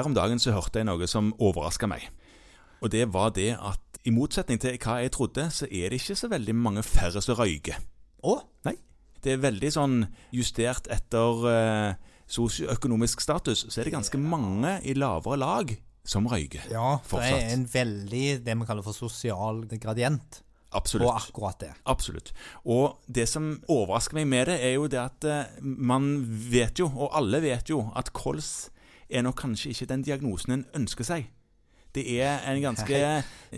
her om dagen så hørte jeg noe som overraska meg. Og det var det at i motsetning til hva jeg trodde, så er det ikke så veldig mange færre som røyker. Å? Nei. Det er veldig sånn justert etter eh, sosioøkonomisk status, så er det ganske mange i lavere lag som røyker. Ja, det er en veldig det vi kaller for sosial gradient Absolutt. Og akkurat det. Absolutt. Og det som overrasker meg med det, er jo det at eh, man vet jo, og alle vet jo, at kols er nok kanskje ikke den diagnosen en ønsker seg. Det er en ganske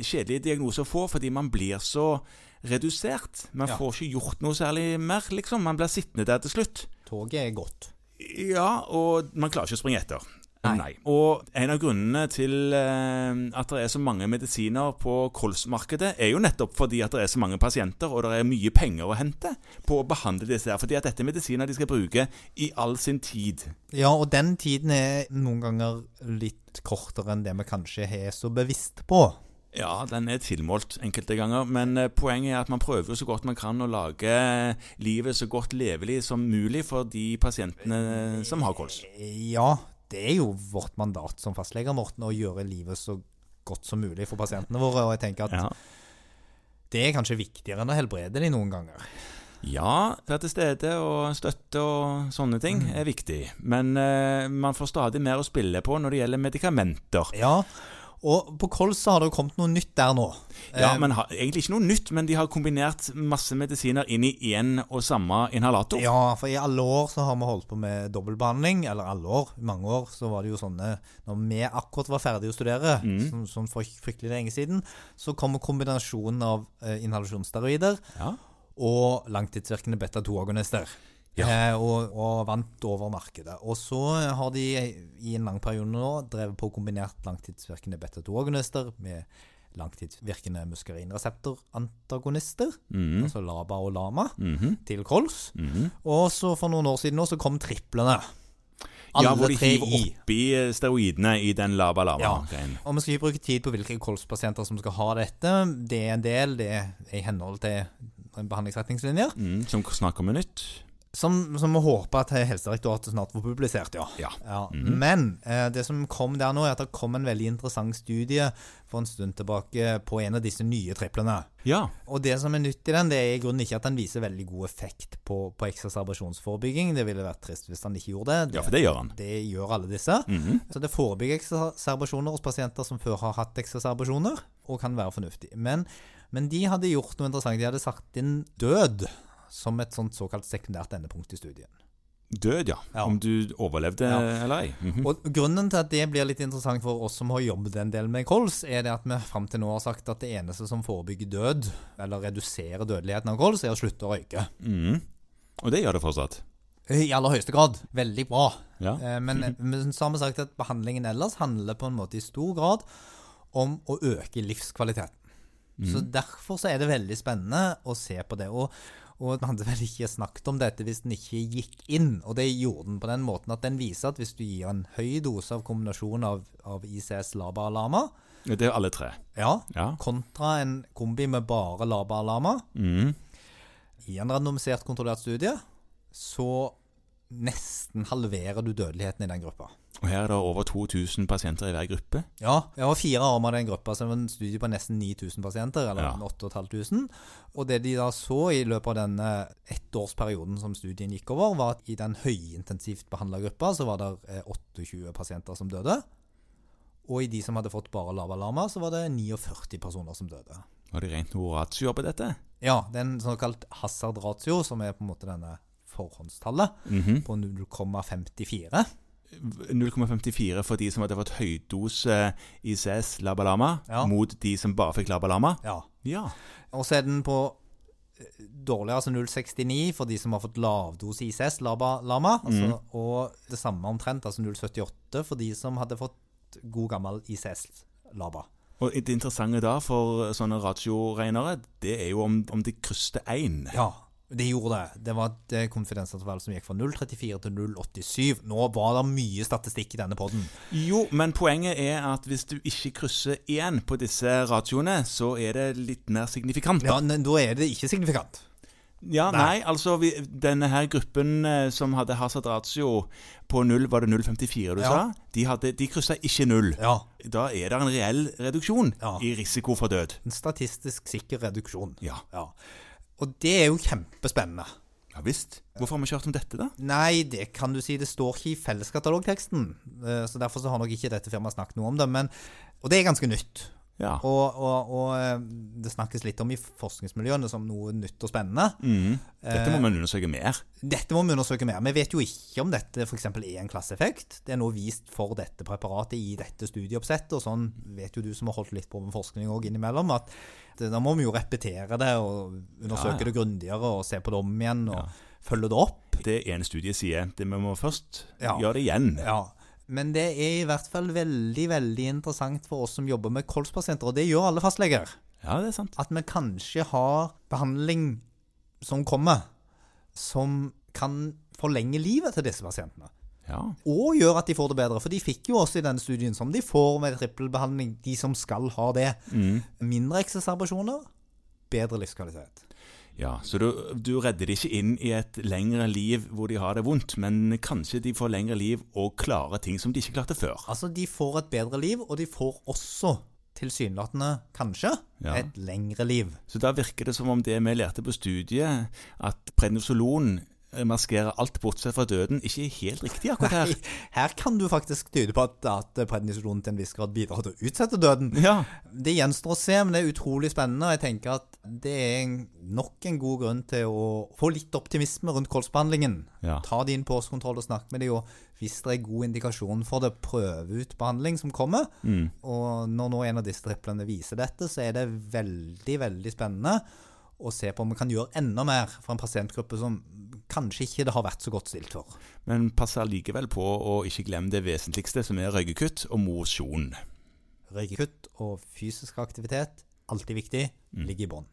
kjedelig diagnose å få, fordi man blir så redusert. Man Ja. får ikke gjort noe særlig mer, liksom. Man blir sittende der til slutt. Toget er godt. Ja, og man klarer ikke å springe etter. Nei. Og en av grunnene til eh, at det er så mange medisiner på kolsmarkedet, er jo nettopp fordi at det er så mange pasienter, og det er mye penger å hente på å behandle disse her. Fordi at dette er medisiner de skal bruke i all sin tid. Ja, og den tiden er noen ganger litt kortere enn det vi kanskje er så bevisst på. Ja, den er tilmålt enkelte ganger, men eh, poenget er at man prøver så godt man kan å lage livet så godt levelig som mulig for de pasientene som har kols. Ja, det er jo vårt mandat som fastleger, Morten, å gjøre livet så godt som mulig for pasientene våre. Og jeg tenker at Ja. det er kanskje viktigere enn å helbrede de noen ganger. Ja, være til stede og støtte og sånne ting er viktig. Men eh, man får stadig mer å spille på når det gjelder medikamenter. Ja, og på kols så har det jo kommet noe nytt der nå. Ja, Eh, men ha, Egentlig ikke noe nytt, men de har kombinert masse medisiner inn i én og samme inhalator. Ja, for i alle år så har vi holdt på med dobbeltbehandling. Eller alle år, i mange år så var det jo sånne Når vi akkurat var ferdige å studere, Mm. sånn, som, for fryktelig lenge siden, så kom kombinasjonen av eh, inhalasjonssteroider Ja. og langtidsvirkende beta-2-agonister. Ja. Eh, og, og vant over markedet. Og så har de i en lang periode nå drevet på kombinert langtidsvirkende beta-2-agonister med langtidsvirkende muskarinreseptorantagonister, Mhm. altså LABA og LAMA, Mhm. til kols. Mhm. Og så for noen år siden nå så kom triplene. Alle Ja, hvor de tre hiver oppi steroidene i den laba-lama-greien. Og vi skal ikke bruke tid på hvilke kolspasienter som skal ha dette. Det er en del, det er i henhold til behandlingsretningslinjer. Mm, som snakker om nytt. Som, som vi håper at Helsedirektoratet snart får publisert, ja. Ja. Ja, Mhm. Men eh, det som kom der nå, er at det kom en veldig interessant studie for en stund tilbake på en av disse nye triplene. Ja. Og det som er nytt i den, det er i grunnen ikke at den viser veldig god effekt på, på eksacerbasjonsforebygging. Det ville vært trist hvis den ikke gjorde det. ja, for det gjør han. Det gjør alle disse. Mhm. Så det forebygger eksacerbasjoner hos pasienter som før har hatt eksacerbasjoner, og kan være fornuftig. Men, men de hadde gjort noe interessant. De hadde sagt inn død som et sånt såkalt sekundært endepunkt i studien. Død, ja. Ja. Om du overlevde Ja. eller ei. Mhm. Og Grunnen til at det blir litt interessant for oss som har jobbet en del med kols, er det at vi fram til nå har sagt at det eneste som forebygger død, eller reduserer dødeligheten av kols, er å slutte å røyke. Mm. Og det gjør det fortsatt. I aller høyeste grad. Veldig bra. Ja. Eh, Men, men så har vi sagt at behandlingen ellers handler på en måte i stor grad om å øke livskvaliteten. Så Derfor så er det veldig spennende å se på det. Og, og den hadde vel ikke snakket om dette hvis den ikke gikk inn. Og det gjorde den på den måten at den viser at hvis du gir en høy dose av kombinasjon av, av ICS LABA LAMA, Det er alle tre. ja, Ja. kontra en kombi med bare LABA LAMA, Mm. i en randomisert kontrollert studie, så nesten halverer du dødeligheten i den gruppa. Og her er det over 2000 pasienter i hver gruppe. Ja, jeg var fire armer i den gruppa, så det var en studie på nesten 9000 pasienter, eller Ja. 8500. Og det de da så i løpet av denne ettårsperioden som studien gikk over, var at i den høyintensivt behandla gruppa så var det eh, 28 pasienter som døde. Og i de som hadde fått bare lavalarmer, så var det 49 personer som døde. Har de rent noe ratio på dette? Ja, det er en såkalt hazard ratio, som er på en måte denne forhåndstallet, Mhm. på 0,54. 0,54 for de som hadde fått høydose ICS Labalama, Ja. mot de som bare fikk Labalama. Ja. Ja. Og så er den på dårligere, dårlig, altså 0,69 for de som har fått lavdose ICS, LABA, LAMA. mm. Og det samme omtrent, altså 0,78 for de som hadde fått god gammel ICS, LABA. Og det interessante da for sånne ratioregnere, det er jo om, om de krysser 1. Ja, det gjorde det. Det var et eh, konfidensintervall som gikk fra 0,34 til 0,87. Nå var det mye statistikk i denne podden. Jo, men poenget er at hvis du ikke krysser 1 på disse ratioene, så er det litt mer signifikant. Ja, men da er det ikke signifikant. Ja, nei, altså vi, denne her gruppen eh, som hadde Hazard ratio på null, var det 0,54 du Ja. sa? De, hadde, de kryssa ikke null. Ja. Da er det en reell reduksjon Ja. i risiko for død. En statistisk sikker reduksjon. Ja. Ja. Og det er jo kjempespennende. ja visst. Hvorfor har vi ikke hørt om dette, da? Nei, det kan du si. Det står ikke i felleskatalogteksten. eh, Så derfor så har nok ikke dette firmaet snakket noe om det. Men, og det er ganske nytt. Ja. Og, og, og eh, det snakkes litt om i forskningsmiljøene som noe nytt og spennende. Mm. Dette må man undersøke mer. Dette må vi undersøke mer. Vi vet jo ikke om dette f.eks. er en klasseeffekt. Det er nå vist for dette preparatet i dette studieoppsettet, og sånn vet jo du som har holdt litt på med forskning òg innimellom, at det, da må vi jo repetere det og undersøke Ja, ja. det grundigere og se på det om igjen og følge det opp. Det ene studiet sier det vi må først gjøre det igjen. Ja. Men det er i hvert fall veldig, veldig interessant for oss som jobber med kolspasienter, og det gjør alle fastleger. Ja, det er sant. At vi kanskje har behandling som kommer, som kan forlenge livet til disse pasientene. Ja. Og gjøre at de får det bedre. For de fikk jo også i denne studien, som de får med trippelbehandling, de som skal ha det. mm. Mindre ekseserbasjoner, bedre livskvalitet. Ja, Så du, du redder de ikke inn i et lengre liv hvor de har det vondt, men kanskje de får lengre liv og klarer ting som de ikke klarte før. Altså, de får et bedre liv, og de får også tilsynelatende, kanskje, Ja. et lengre liv. Så da virker det som om det vi lærte på studiet, at prednisolon maskerer alt bortsett fra døden, ikke helt riktig akkurat her. Nei, her kan du faktisk tyde på at, at prednisjonen til en viss grad bidrar til å utsette døden. Ja, Det gjenstår å se, men det er utrolig spennende. Og jeg tenker at det er nok en god grunn til å få litt optimisme rundt kolsbehandlingen. Ja. Ta det inn på årskontroll og snakk med dem, og hvis det er god indikasjon for det, prøve ut behandling som kommer. Mm. Og når nå en av disse triplene viser dette, så er det veldig, veldig spennende å se på om vi kan gjøre enda mer for en pasientgruppe som kanskje ikke det har vært så godt stilt for. Men pass allikevel på å ikke glemme det vesentligste, som er røykekutt og mosjon. Røykekutt og fysisk aktivitet, alltid viktig, ligger i bånn.